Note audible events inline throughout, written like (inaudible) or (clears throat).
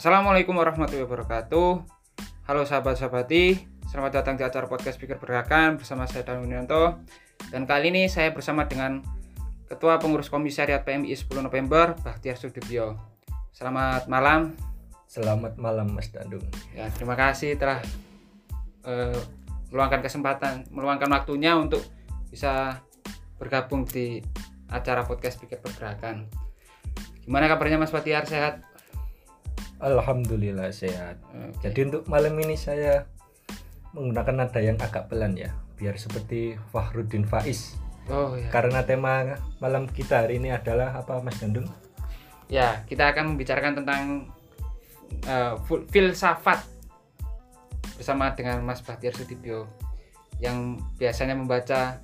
Assalamualaikum warahmatullahi wabarakatuh. Halo sahabat-sahabati, selamat datang di acara podcast Pikir Bergerakan bersama saya Dan Winianto. Dan kali ini saya bersama dengan Ketua Pengurus Komisariat PMI 10 November, Bahtiar Sudibyo. Selamat malam. Selamat malam Mas Dandung. Ya, terima kasih telah eh, meluangkan kesempatan, meluangkan waktunya untuk bisa bergabung di acara podcast Pikir Pergerakan. Gimana kabarnya Mas Bahtiar? Sehat? Alhamdulillah sehat. Oke. Jadi untuk malam ini saya menggunakan nada yang agak pelan ya, biar seperti Fahrudin Faiz. Oh ya. Karena tema malam kita hari ini adalah apa Mas Dandung? Ya, kita akan membicarakan tentang fil- filsafat bersama dengan Mas Bahtiar Sudibyo yang biasanya membaca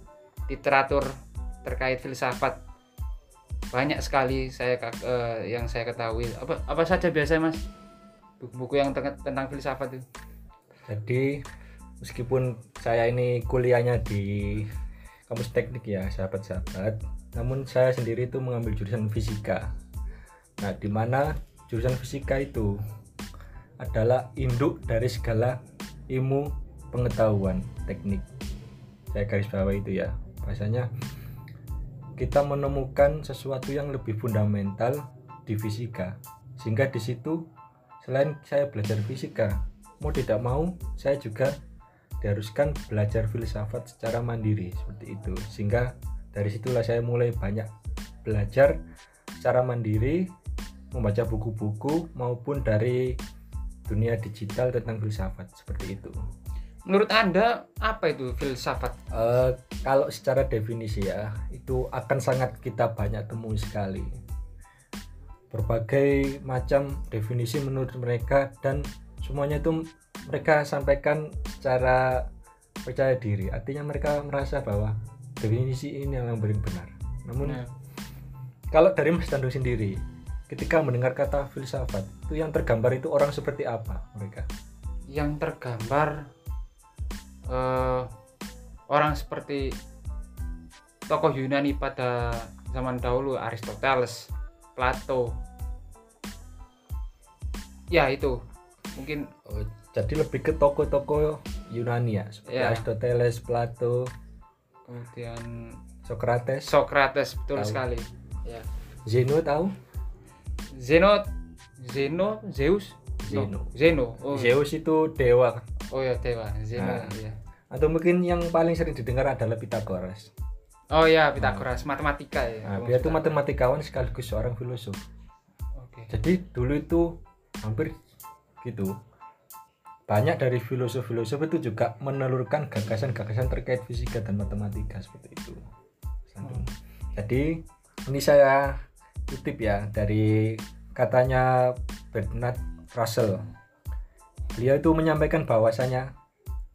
literatur terkait filsafat banyak sekali saya eh, yang saya ketahui apa apa saja biasanya Mas buku-buku yang tentang filsafat itu Jadi meskipun saya ini kuliahnya di kampus teknik ya sahabat-sahabat, namun saya sendiri itu mengambil jurusan fisika. Nah, di mana jurusan fisika itu adalah induk dari segala ilmu pengetahuan teknik. Saya garis bawah itu ya. Bahasanya kita menemukan sesuatu yang lebih fundamental di fisika. Sehingga di situ selain saya belajar fisika, mau tidak mau saya juga diharuskan belajar filsafat secara mandiri seperti itu sehingga dari situlah saya mulai banyak belajar secara mandiri membaca buku-buku maupun dari dunia digital tentang filsafat seperti itu menurut Anda apa itu filsafat? Eh, kalau secara definisi ya itu akan sangat kita banyak temui sekali. Berbagai macam definisi menurut mereka dan semuanya itu mereka sampaikan secara percaya diri. Artinya mereka merasa bahwa definisi ini yang paling benar. Namun Nah, kalau dari Mas Tandu sendiri ketika mendengar kata filsafat itu yang tergambar itu orang seperti apa mereka? Yang tergambar eh, orang seperti tokoh Yunani pada zaman dahulu Aristoteles, Plato. Ya itu mungkin Oh, jadi lebih ke tokoh-tokoh Yunani ya seperti Ya. Aristoteles, Plato, kemudian Socrates, Socrates betul Tahu. sekali. Ya. Zeno tahu? Zeno, Zeno, Zeus, No, Zeno. Zeno. Oh, Zeus itu dewa oh ya dewa, Zeno. Nah. ya. atau mungkin yang paling sering didengar adalah Pythagoras. Oh ya Pitagoras, matematika ya. Nah, Oh, dia itu matematikawan sekaligus seorang filosof. Oke. Jadi dulu itu hampir gitu. Banyak dari filosof-filosof itu juga menelurkan gagasan-gagasan terkait fisika dan matematika seperti itu. Sandung. Jadi ini saya kutip ya dari katanya Bernard Russell. Beliau itu menyampaikan bahwasanya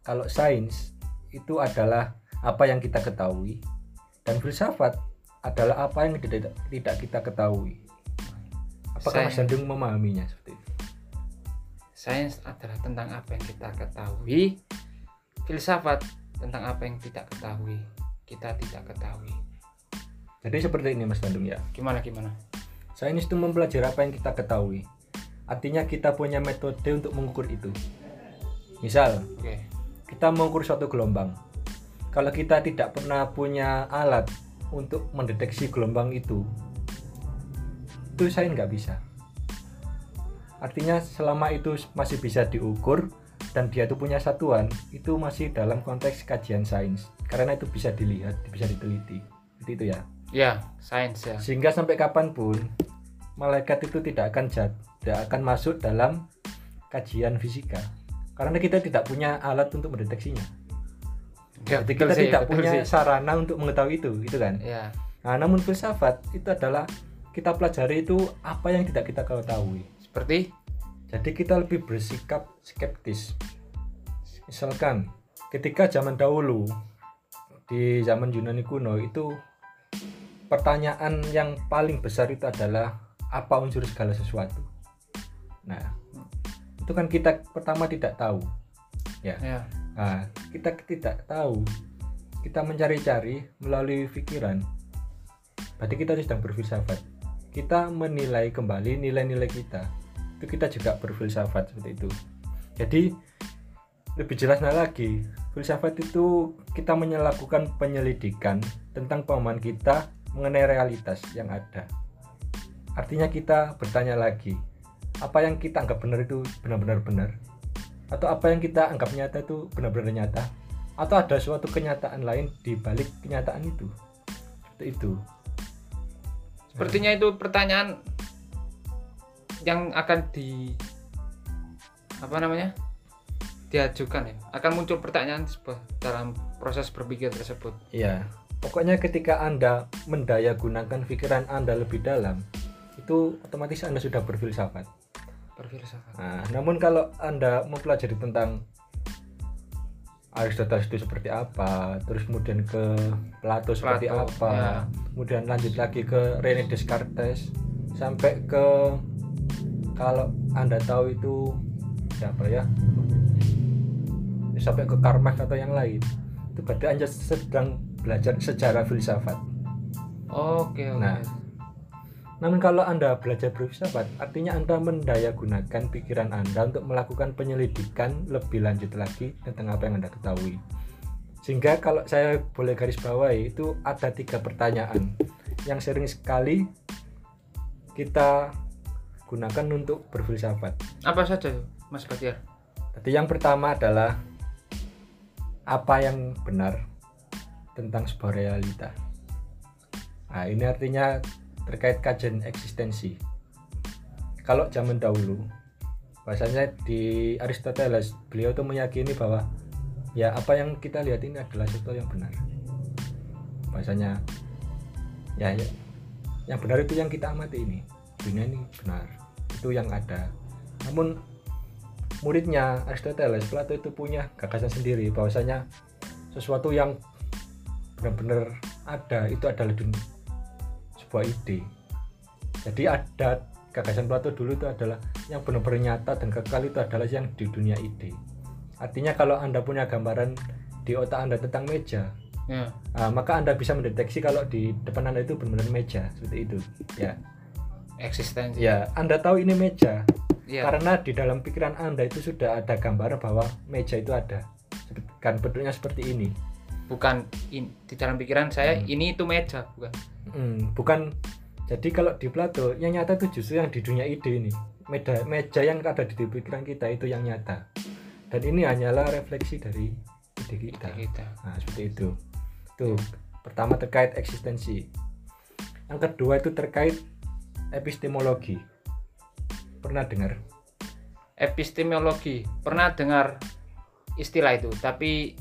kalau sains itu adalah apa yang kita ketahui dan filsafat adalah apa yang tidak tidak kita ketahui. Apakah Mas Sandung memahaminya seperti itu? Sains adalah tentang apa yang kita ketahui, filsafat tentang apa yang tidak ketahui, kita tidak ketahui. Jadi seperti ini Mas Bandung ya. Gimana gimana? Sains itu mempelajari apa yang kita ketahui. Artinya kita punya metode untuk mengukur itu. Misal, Oke. kita mengukur suatu gelombang. Kalau kita tidak pernah punya alat untuk mendeteksi gelombang itu, itu saya nggak bisa. Artinya selama itu masih bisa diukur dan dia itu punya satuan, itu masih dalam konteks kajian sains. Karena itu bisa dilihat, bisa diteliti. Seperti itu ya. Ya, sains ya. Sehingga sampai kapan pun malaikat itu tidak akan jat, tidak akan masuk dalam kajian fisika. Karena kita tidak punya alat untuk mendeteksinya. Ya, Jadi kita sih, tidak punya sih. sarana untuk mengetahui itu, gitu kan? Ya, Nah, namun filsafat itu adalah kita pelajari itu apa yang tidak kita ketahui. seperti Jadi kita lebih bersikap skeptis. Misalkan ketika zaman dahulu di zaman Yunani kuno itu pertanyaan yang paling besar itu adalah apa unsur segala sesuatu. Nah, itu kan kita pertama tidak tahu. Ya. ya. Nah, kita tidak tahu. Kita mencari-cari melalui pikiran. Berarti kita sedang berfilsafat. Kita menilai kembali nilai-nilai kita. itu kita juga berfilsafat seperti itu jadi lebih jelasnya lagi filsafat itu kita melakukan penyelidikan tentang pemahaman kita mengenai realitas yang ada artinya kita bertanya lagi apa yang kita anggap benar itu benar-benar benar atau apa yang kita anggap nyata itu benar-benar nyata atau ada suatu kenyataan lain di balik kenyataan itu seperti itu Sepertinya itu pertanyaan yang akan di apa namanya? diajukan ya. Akan muncul pertanyaan dalam proses berpikir tersebut. Iya, pokoknya ketika Anda mendaya gunakan pikiran Anda lebih dalam, itu otomatis Anda sudah berfilsafat. Berfilsafat. Nah, namun kalau Anda mempelajari tentang Aristoteles itu seperti apa, terus kemudian ke Plato seperti Plato, apa, ya. kemudian lanjut lagi ke René Descartes, sampai ke kalau Anda tahu itu siapa ya, sampai ke Karl Marx atau yang lain, itu berarti Anda sedang belajar sejarah filsafat. Oke, oke. Nah. Namun kalau Anda belajar berfilsafat, artinya Anda mendayagunakan pikiran Anda untuk melakukan penyelidikan lebih lanjut lagi tentang apa yang Anda ketahui. Sehingga kalau saya boleh garis bawahi itu ada tiga pertanyaan yang sering sekali kita gunakan untuk berfilsafat. Apa saja, Mas Batiar? Jadi yang pertama adalah apa yang benar tentang sebuah realita. Nah, ini artinya terkait kajian eksistensi. Kalau zaman dahulu, bahasanya di Aristoteles, beliau tuh meyakini bahwa ya apa yang kita lihat ini adalah sesuatu yang benar. Bahasanya ya, ya yang benar itu yang kita amati ini. Dunia ini benar. Itu yang ada. Namun muridnya Aristoteles Plato itu punya gagasan sendiri bahwasanya sesuatu yang benar-benar ada itu adalah dunia, sebuah ide. Jadi ada gagasan Plato dulu itu adalah yang benar-benar nyata dan kekal itu adalah yang di dunia ide. Artinya kalau anda punya gambaran di otak anda tentang meja Ya. ah, maka anda bisa mendeteksi kalau di depan anda itu benar-benar meja seperti itu. Ya. Eksistensi. ya anda tahu ini meja. Iya. karena di dalam pikiran anda itu sudah ada gambaran bahwa meja itu ada. Kan bentuknya seperti ini Bukan in- di dalam pikiran saya Hmm. ini itu meja, bukan. Hmm, bukan jadi kalau di Plato yang nyata itu justru yang di dunia ide ini meja meja yang ada di pikiran kita itu yang nyata dan ini hanyalah refleksi dari ide kita Ide kita. nah seperti itu tuh pertama terkait eksistensi yang kedua itu terkait epistemologi pernah dengar Epistemologi. Pernah dengar istilah itu, tapi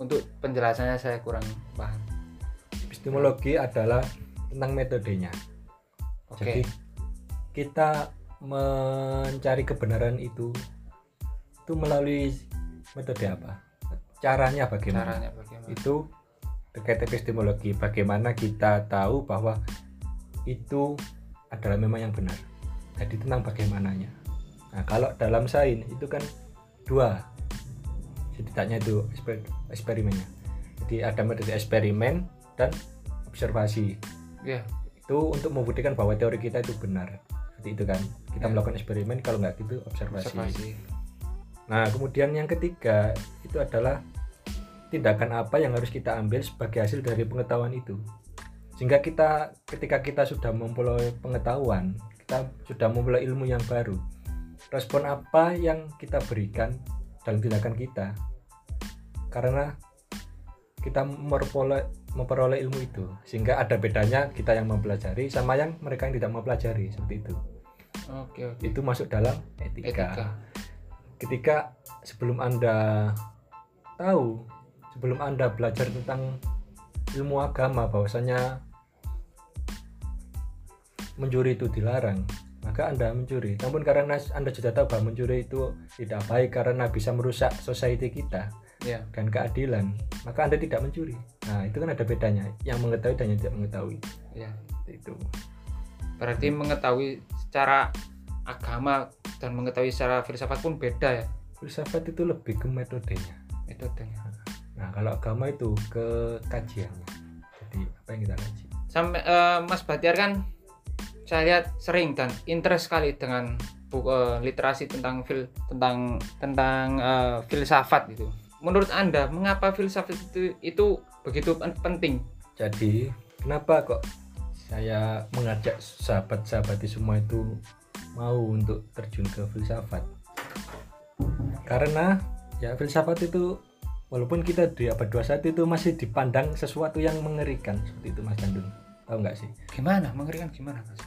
untuk penjelasannya saya kurang paham. epistemologi adalah tentang metodenya Oke. Jadi kita mencari kebenaran itu itu melalui metode apa? Caranya bagaimana? Caranya bagaimana? Itu terkait epistemologi. Bagaimana kita tahu bahwa itu adalah memang yang benar. Jadi tentang bagaimananya. Nah, kalau dalam sains itu kan dua setidaknya itu eksper- eksperimennya. Jadi ada metode eksperimen dan observasi Ya. itu untuk membuktikan bahwa teori kita itu benar seperti itu kan kita Ya. melakukan eksperimen kalau nggak gitu observasi. Observasi. nah kemudian yang ketiga itu adalah tindakan apa yang harus kita ambil sebagai hasil dari pengetahuan itu sehingga kita ketika kita sudah memperoleh pengetahuan kita sudah memperoleh ilmu yang baru respon apa yang kita berikan dalam tindakan kita karena kita memperoleh memperoleh ilmu itu. Sehingga ada bedanya kita yang mempelajari sama yang mereka yang tidak mempelajari seperti itu. Oke, oke. itu masuk dalam etika, Etika. ketika sebelum anda tahu sebelum anda belajar tentang ilmu agama bahwasanya mencuri itu dilarang maka anda mencuri. Namun karena anda sudah tahu bahwa mencuri itu tidak baik karena bisa merusak society kita Ya. dan keadilan maka anda tidak mencuri nah itu kan ada bedanya yang mengetahui dan yang tidak mengetahui Ya. Seperti itu Berarti mengetahui secara agama dan mengetahui secara filsafat pun beda ya filsafat itu lebih ke metodenya metodenya. Nah, kalau agama itu ke kajiannya. Jadi apa yang kita kaji? Sampai eh, Mas Batiar kan saya lihat sering dan interest sekali dengan buku eh, literasi tentang fil tentang tentang eh, filsafat itu. Menurut Anda, mengapa filsafat itu itu begitu pen- penting? Jadi kenapa kok saya mengajak sahabat-sahabat semua itu mau untuk terjun ke filsafat? Karena ya filsafat itu walaupun kita di abad 21 itu masih dipandang sesuatu yang mengerikan seperti itu Mas Gandun. Tahu nggak sih? Gimana? Mengerikan gimana, Mas?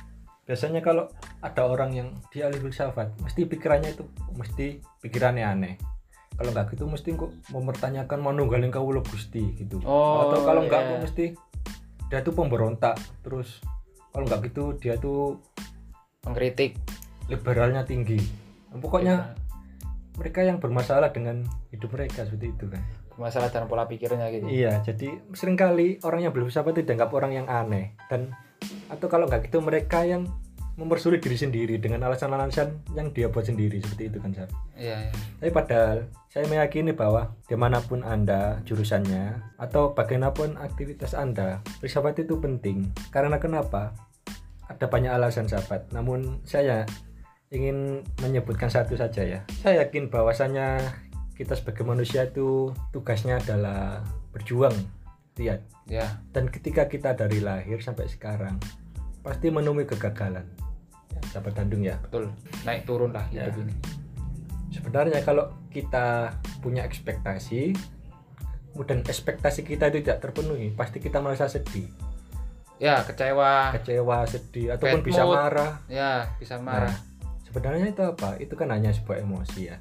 Biasanya kalau ada orang yang dia ahli filsafat, mesti pikirannya itu mesti pikirannya aneh. Kalau nggak gitu mesti kok mempertanyakan manunggaling kawula Gusti gitu. Oh, Atau kalau nggak iya. kok mesti dia tuh pemberontak. Terus kalau nggak gitu dia tuh Mengkritik. liberalnya tinggi. Pokoknya mereka yang bermasalah dengan hidup mereka seperti itu kan. masalah dan pola pikirnya gitu. Iya, jadi sering kali orang yang berfilsafat itu dianggap orang yang aneh dan atau kalau nggak gitu mereka yang mempersulit diri sendiri dengan alasan-alasan yang dia buat sendiri seperti itu kan Sar. Iya, iya. Tapi padahal saya meyakini bahwa di mana pun anda jurusannya atau bagaimanapun aktivitas anda, filsafat itu penting. Karena kenapa? Ada banyak alasan sahabat. Namun saya ingin menyebutkan satu saja ya. Saya yakin bahwasanya kita sebagai manusia itu tugasnya adalah berjuang, lihat. Ya, Dan ketika kita dari lahir sampai sekarang pasti menemui kegagalan. Sahabat Bandung ya. betul. Naik turun lah Ya. hidup ini. sebenarnya kalau kita punya ekspektasi kemudian ekspektasi kita itu tidak terpenuhi pasti kita merasa sedih Ya, kecewa. kecewa sedih ataupun Bad bisa mood. marah Ya, bisa nah marah. sebenarnya itu apa itu kan hanya sebuah emosi ya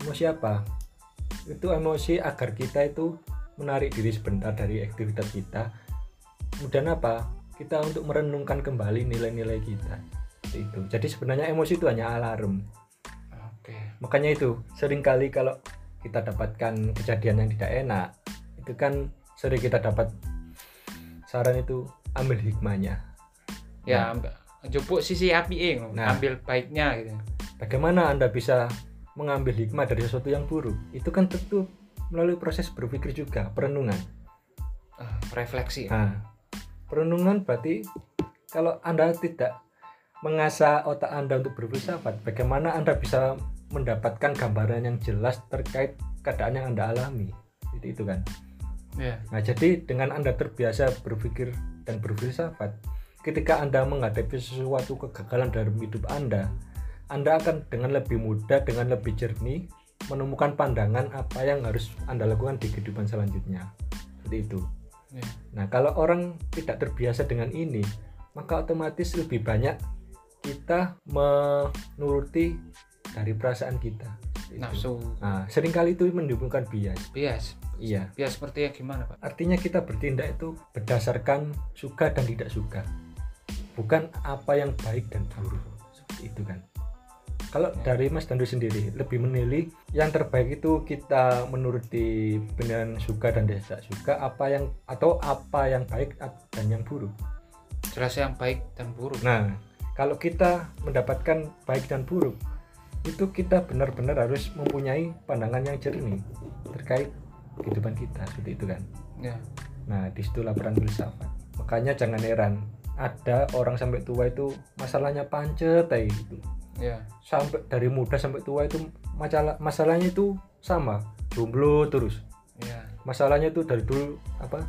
emosi apa itu emosi agar kita itu menarik diri sebentar dari aktivitas kita kemudian apa kita untuk merenungkan kembali nilai-nilai kita Seperti itu jadi sebenarnya emosi itu hanya alarm Oke. makanya itu sering kali kalau kita dapatkan kejadian yang tidak enak itu kan sering kita dapat saran itu ambil hikmahnya Ya, ambil jupuk sisi api Nah. ambil baiknya gitu. bagaimana anda bisa mengambil hikmah dari sesuatu yang buruk itu kan tentu melalui proses berpikir juga perenungan Ah, refleksi. nah perenungan berarti kalau anda tidak mengasah otak anda untuk berfilsafat bagaimana anda bisa mendapatkan gambaran yang jelas terkait keadaan yang anda alami itu itu kan Ya. Nah, jadi dengan Anda terbiasa berpikir dan berfilsafat, ketika Anda menghadapi sesuatu kegagalan dalam hidup Anda, Anda akan dengan lebih mudah, dengan lebih jernih menemukan pandangan apa yang harus Anda lakukan di kehidupan selanjutnya. Seperti itu. Ya. Nah, kalau orang tidak terbiasa dengan ini, maka otomatis lebih banyak kita menuruti dari perasaan kita. Seperti itu. Nafsu. Nah, sering kali itu menimbulkan bias. Bias. Iya. Bias seperti yang gimana, Pak? Artinya kita bertindak itu berdasarkan suka dan tidak suka. Bukan apa yang baik dan buruk. Seperti itu kan. Kalau dari Mas Dandu sendiri lebih menilai yang terbaik itu kita menuruti dengan suka dan tidak suka apa yang atau apa yang baik dan yang buruk. Jelas yang baik dan buruk. Nah, kalau kita mendapatkan baik dan buruk itu kita benar-benar harus mempunyai pandangan yang jernih terkait kehidupan kita seperti itu kan. Ya. Nah, di situ laporan filsafat. Makanya jangan heran ada orang sampai tua itu masalahnya pancet kayak gitu. Ya. Sampai dari muda sampai tua itu masalah masalahnya itu sama, jomblo terus. Ya. Masalahnya itu dari dulu apa?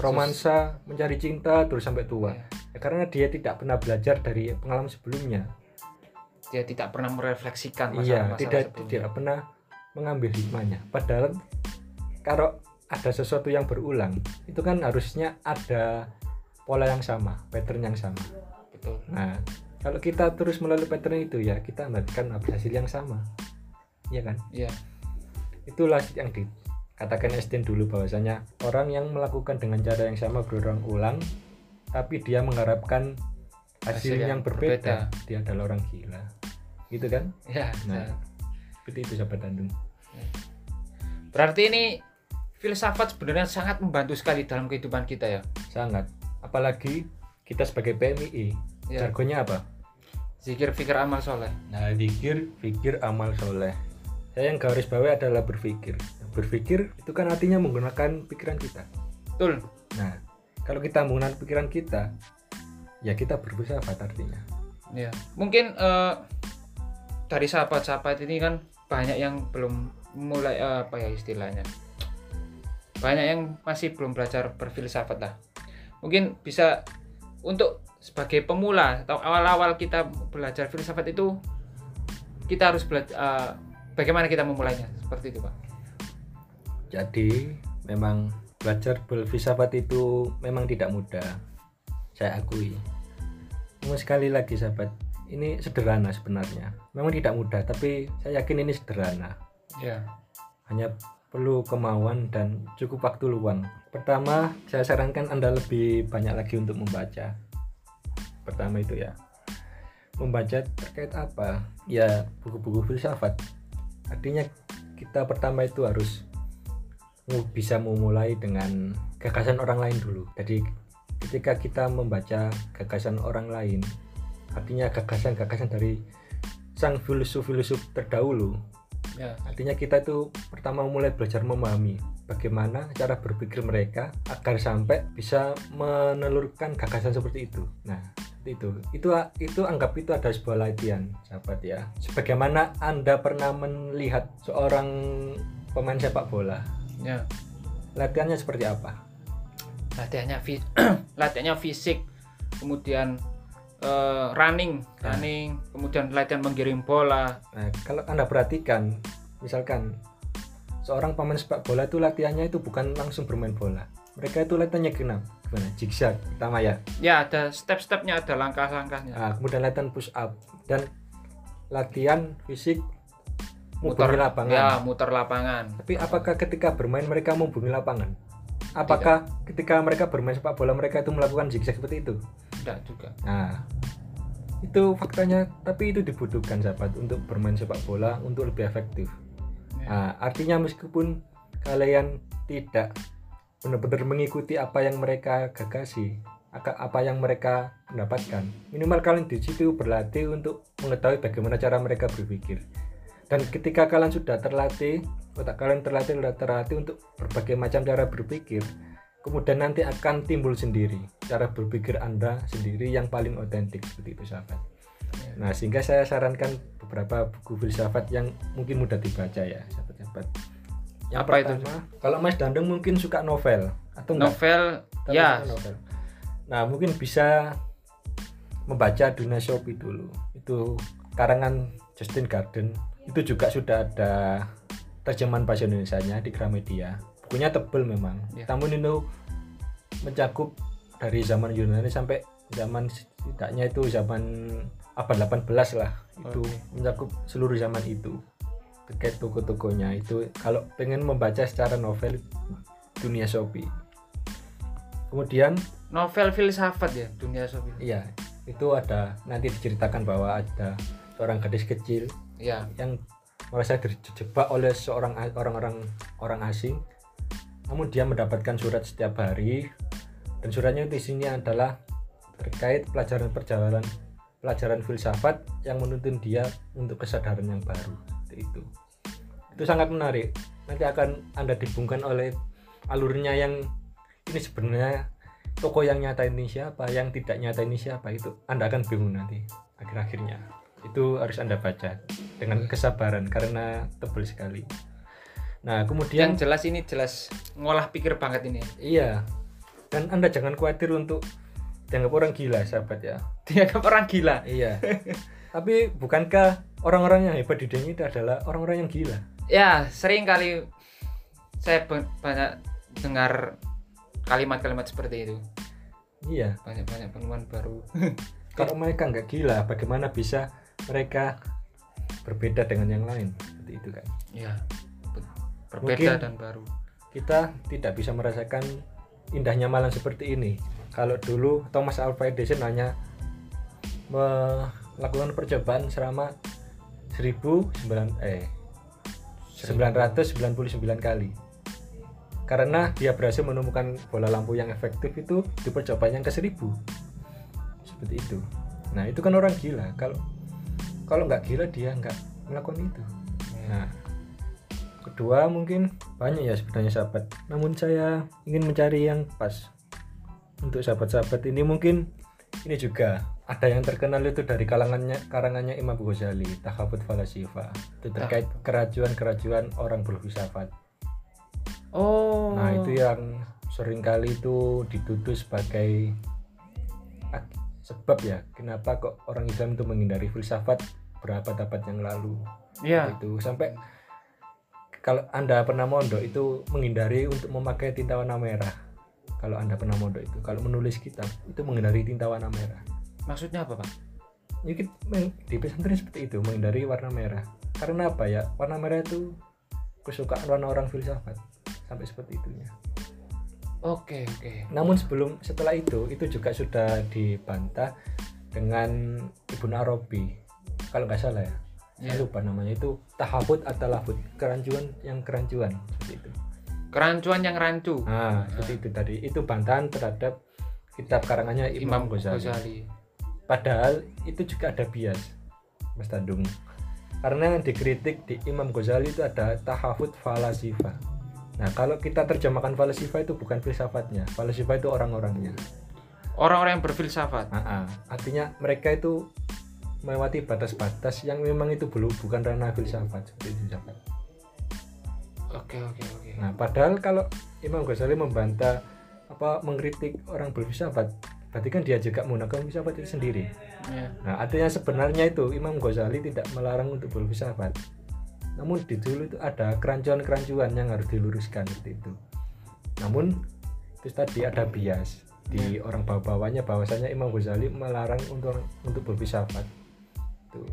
romansa, mencari cinta terus sampai tua. Ya. Ya, karena dia tidak pernah belajar dari pengalaman sebelumnya. Dia tidak pernah merefleksikan iya, masalah-masalah tidak sebelumnya. tidak pernah mengambil hikmahnya. Padahal kalau ada sesuatu yang berulang, itu kan harusnya ada pola yang sama, pattern yang sama. Betul. Nah, kalau kita terus melalui pattern itu ya kita mendapatkan hasil yang sama. Iya kan? Iya. Itulah yang dikatakan Einstein dulu bahwasanya orang yang melakukan dengan cara yang sama berulang-ulang tapi dia mengharapkan hasil, Hasil yang, yang berbeda, berbeda. dia adalah orang gila. Gitu kan? Ya. Nah, ya. seperti itu sahabat Bandung. Berarti ini filsafat sebenarnya sangat membantu sekali dalam kehidupan kita ya. Sangat. Apalagi kita sebagai PMI, Ya. jargonnya apa? Zikir fikir amal soleh. Nah, pikir, pikir amal soleh. Saya yang garis bawahi adalah berpikir. Berpikir itu kan artinya menggunakan pikiran kita. Betul. Nah, kalau kita menggunakan pikiran kita, ya kita berfilsafat artinya. Ya. Mungkin eh, dari sahabat-sahabat ini kan banyak yang belum mulai eh, apa ya istilahnya banyak yang masih belum belajar berfilsafat lah mungkin bisa untuk sebagai pemula atau awal-awal kita belajar filsafat itu kita harus belajar eh, bagaimana kita memulainya seperti itu pak Jadi memang belajar berfilsafat itu memang tidak mudah. Saya akui. Namun sekali lagi sahabat, ini sederhana sebenarnya. Memang tidak mudah, tapi saya yakin ini sederhana. ya Hanya perlu kemauan dan cukup waktu luang. Pertama, saya sarankan Anda lebih banyak lagi untuk membaca. Pertama itu ya. Membaca terkait apa? Ya, buku-buku filsafat. Artinya kita pertama itu harus bisa memulai dengan gagasan orang lain dulu. Jadi ketika kita membaca gagasan orang lain, artinya gagasan-gagasan dari sang filsuf-filsuf terdahulu, ya Artinya kita itu pertama mulai belajar memahami bagaimana cara berpikir mereka agar sampai bisa menelurkan gagasan seperti itu. Nah, seperti itu. Itu itu anggap itu ada sebuah latihan, sahabat ya. Sebagaimana Anda pernah melihat seorang pemain sepak bola, ya latihannya seperti apa? latihannya (clears throat) latihannya fisik kemudian eh, running Nah. running kemudian latihan menggiring bola Nah, kalau Anda perhatikan, misalkan seorang pemain sepak bola itu latihannya itu bukan langsung bermain bola. Mereka itu latihannya gimana? Gimana? Zigzag pertama ya. ya ada step-stepnya ada langkah-langkahnya Nah, kemudian latihan push up dan latihan fisik muter lapangan. ya muter lapangan Tapi apakah ketika bermain mereka membumi lapangan? Apakah ketika mereka bermain sepak bola mereka itu melakukan zigzag seperti itu? tidak juga Nah, itu faktanya. Tapi itu dibutuhkan sahabat untuk bermain sepak bola untuk lebih efektif. Ya. Nah, artinya meskipun kalian tidak benar-benar mengikuti apa yang mereka gagasi, apa yang mereka mendapatkan, minimal kalian di situ berlatih untuk mengetahui bagaimana cara mereka berpikir. Dan ketika kalian sudah terlatih, otak kalian terlatih sudah terlatih untuk berbagai macam cara berpikir, kemudian nanti akan timbul sendiri cara berpikir Anda sendiri yang paling otentik seperti itu sahabat. Nah, sehingga saya sarankan beberapa buku filsafat yang mungkin mudah dibaca ya, sahabat-sahabat. Yang Apa itu? pertama, kalau Mas Dandeng mungkin suka novel atau enggak? novel Tapi ya novel. Nah, mungkin bisa membaca Dunia Shopee dulu. Itu karangan Justin Garden. Itu juga sudah ada terjemahan bahasa Indonesia-nya di Gramedia. Bukunya tebel memang. Namun itu mencakup dari zaman Yunani sampai zaman setidaknya itu zaman abad 18 lah. Itu mencakup seluruh zaman itu. Terkait toko-tokonya itu kalau pengen membaca secara novel Dunia Shopee. Kemudian novel filsafat ya dunia sobi Iya, itu ada nanti diceritakan bahwa ada seorang gadis kecil ya yang merasa terjebak oleh seorang orang-orang orang asing. Namun dia mendapatkan surat setiap hari dan suratnya di sini adalah terkait pelajaran perjalanan pelajaran filsafat yang menuntun dia untuk kesadaran yang baru. Itu. Itu sangat menarik. Nanti akan Anda dibungkan oleh alurnya yang ini sebenarnya toko yang nyata ini siapa, yang tidak nyata ini siapa itu Anda akan bingung nanti akhir-akhirnya. Itu harus Anda baca dengan kesabaran karena tebal sekali. Nah, yang kemudian jelas ini jelas ngolah pikir banget ini iya. Dan Anda jangan khawatir untuk dianggap orang gila, sahabat ya. dianggap orang gila Iya. (laughs) Tapi bukankah orang-orang yang hebat di dunia itu adalah orang-orang yang gila? ya sering kali saya ba- banyak dengar kalimat-kalimat seperti itu Iya. banyak-banyak penemuan baru Kalau mereka nggak gila, bagaimana bisa mereka berbeda dengan yang lain? Seperti itu kan. ya be- berbeda Mungkin- dan baru kita tidak bisa merasakan indahnya malam seperti ini. Kalau dulu Thomas Alva Edison hanya melakukan percobaan selama 1900 eh 999 kali. Karena dia berhasil menemukan bola lampu yang efektif itu di percobaan yang ke-1000. Seperti itu. Nah, itu kan orang gila. Kalau kalau nggak gila dia nggak melakukan itu. Nah, kedua mungkin banyak ya sebenarnya sahabat. Namun saya ingin mencari yang pas. Untuk sahabat-sahabat ini mungkin ini juga. Ada yang terkenal itu dari kalangannya karangannya Imam Ghazali Tahafut Falasifa itu terkait kerajuan-kerajuan orang berfilsafat oh. Nah itu yang sering kali itu dituduh sebagai sebab ya kenapa kok orang Islam itu menghindari filsafat berabad-abad yang lalu. Ya itu sampai kalau anda pernah mondok itu menghindari untuk memakai tinta warna merah. Kalau anda pernah mondok itu. Kalau menulis kitab itu menghindari tinta warna merah. Maksudnya apa pak? Ya di pesantren seperti itu menghindari warna merah. Karena apa ya? Warna merah itu kesukaan warna orang filsafat. Sampai seperti itunya. Oke oke. Namun sebelum setelah itu itu juga sudah dibantah dengan Ibnu Arabi kalau nggak salah ya. Ya. saya lupa namanya. Itu tahafut atau lahfut kerancuan yang kerancuan seperti itu. Kerancuan yang rancu. Nah seperti itu tadi. Itu bantahan terhadap kitab karangannya Imam, Ghazali. Ghazali. Padahal itu juga ada bias Mas Tandung. Karena yang dikritik di Imam Ghazali itu ada tahafut falasifa. Nah kalau kita terjemahkan falasifa itu bukan filsafatnya. Falasifa itu orang-orangnya. Orang-orang yang berfilsafat. Ah. artinya mereka itu melewati batas-batas yang memang itu belum bukan ranah filsafat seperti itu oke oke oke Nah, padahal kalau Imam Ghazali membantah apa mengkritik orang berfilsafat, berarti kan dia juga menggunakan filsafat itu sendiri. ya Nah, artinya sebenarnya itu Imam Ghazali tidak melarang untuk berfilsafat. Namun di dulu itu ada kerancuan-kerancuan yang harus diluruskan seperti itu. Namun itu tadi ada bias di orang bawah-bawahnya bahwasanya Imam Ghazali melarang untuk untuk berfilsafat. Tuh.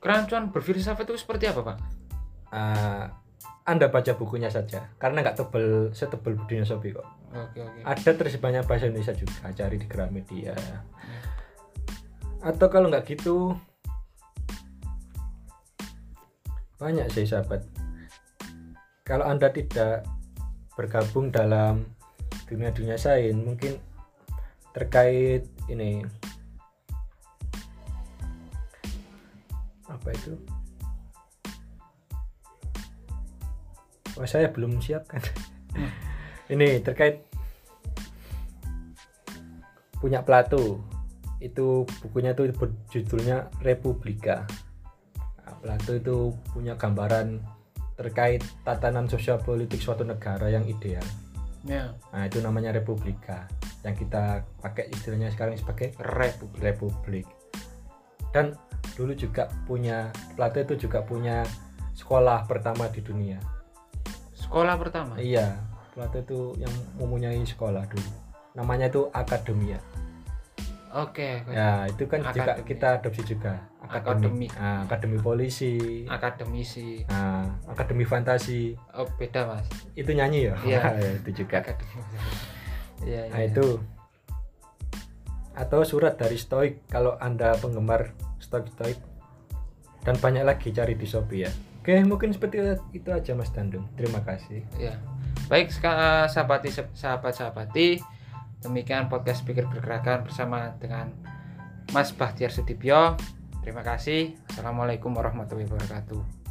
kerancuan berfilsafat itu seperti apa pak Ah, anda baca bukunya saja karena nggak tebel setebel Budinya Sobi kok. oke oke Ada terjemahnya bahasa Indonesia juga, cari di Gramedia. Atau kalau nggak gitu banyak sih sahabat. Kalau Anda tidak bergabung dalam dunia-dunia sains, mungkin terkait ini apa itu? Wah, saya belum siapkan. ini terkait punya Plato. Itu bukunya tuh berjudulnya Republika. Nah, Plato itu punya gambaran terkait tatanan sosial politik suatu negara yang ideal. Ya. Nah itu namanya Republika. Yang kita pakai istilahnya sekarang sebagai republik Republik. Dan dulu juga punya Plato itu juga punya sekolah pertama di dunia sekolah pertama iya Plato itu yang mempunyai sekolah dulu namanya itu Akademia oke oke. Ya, itu kan juga Akademi. kita adopsi juga. Akademi. Nah, akademi polisi. akademisi Nah, akademi fantasi. oh beda mas Itu nyanyi ya? Iya. (laughs) Ya, itu juga. akademi iya Nah, iya. itu atau surat dari Stoik kalau Anda penggemar Stoik Stoik dan banyak lagi cari di Shopee ya. Oke, mungkin seperti itu aja Mas Dandung. Terima kasih. Ya. Baik, seka- sahabati sahabat-sahabati, demikian podcast Pikir Bergerakan bersama dengan Mas Bahtiar Sudibyo. Terima kasih. Assalamualaikum warahmatullahi wabarakatuh.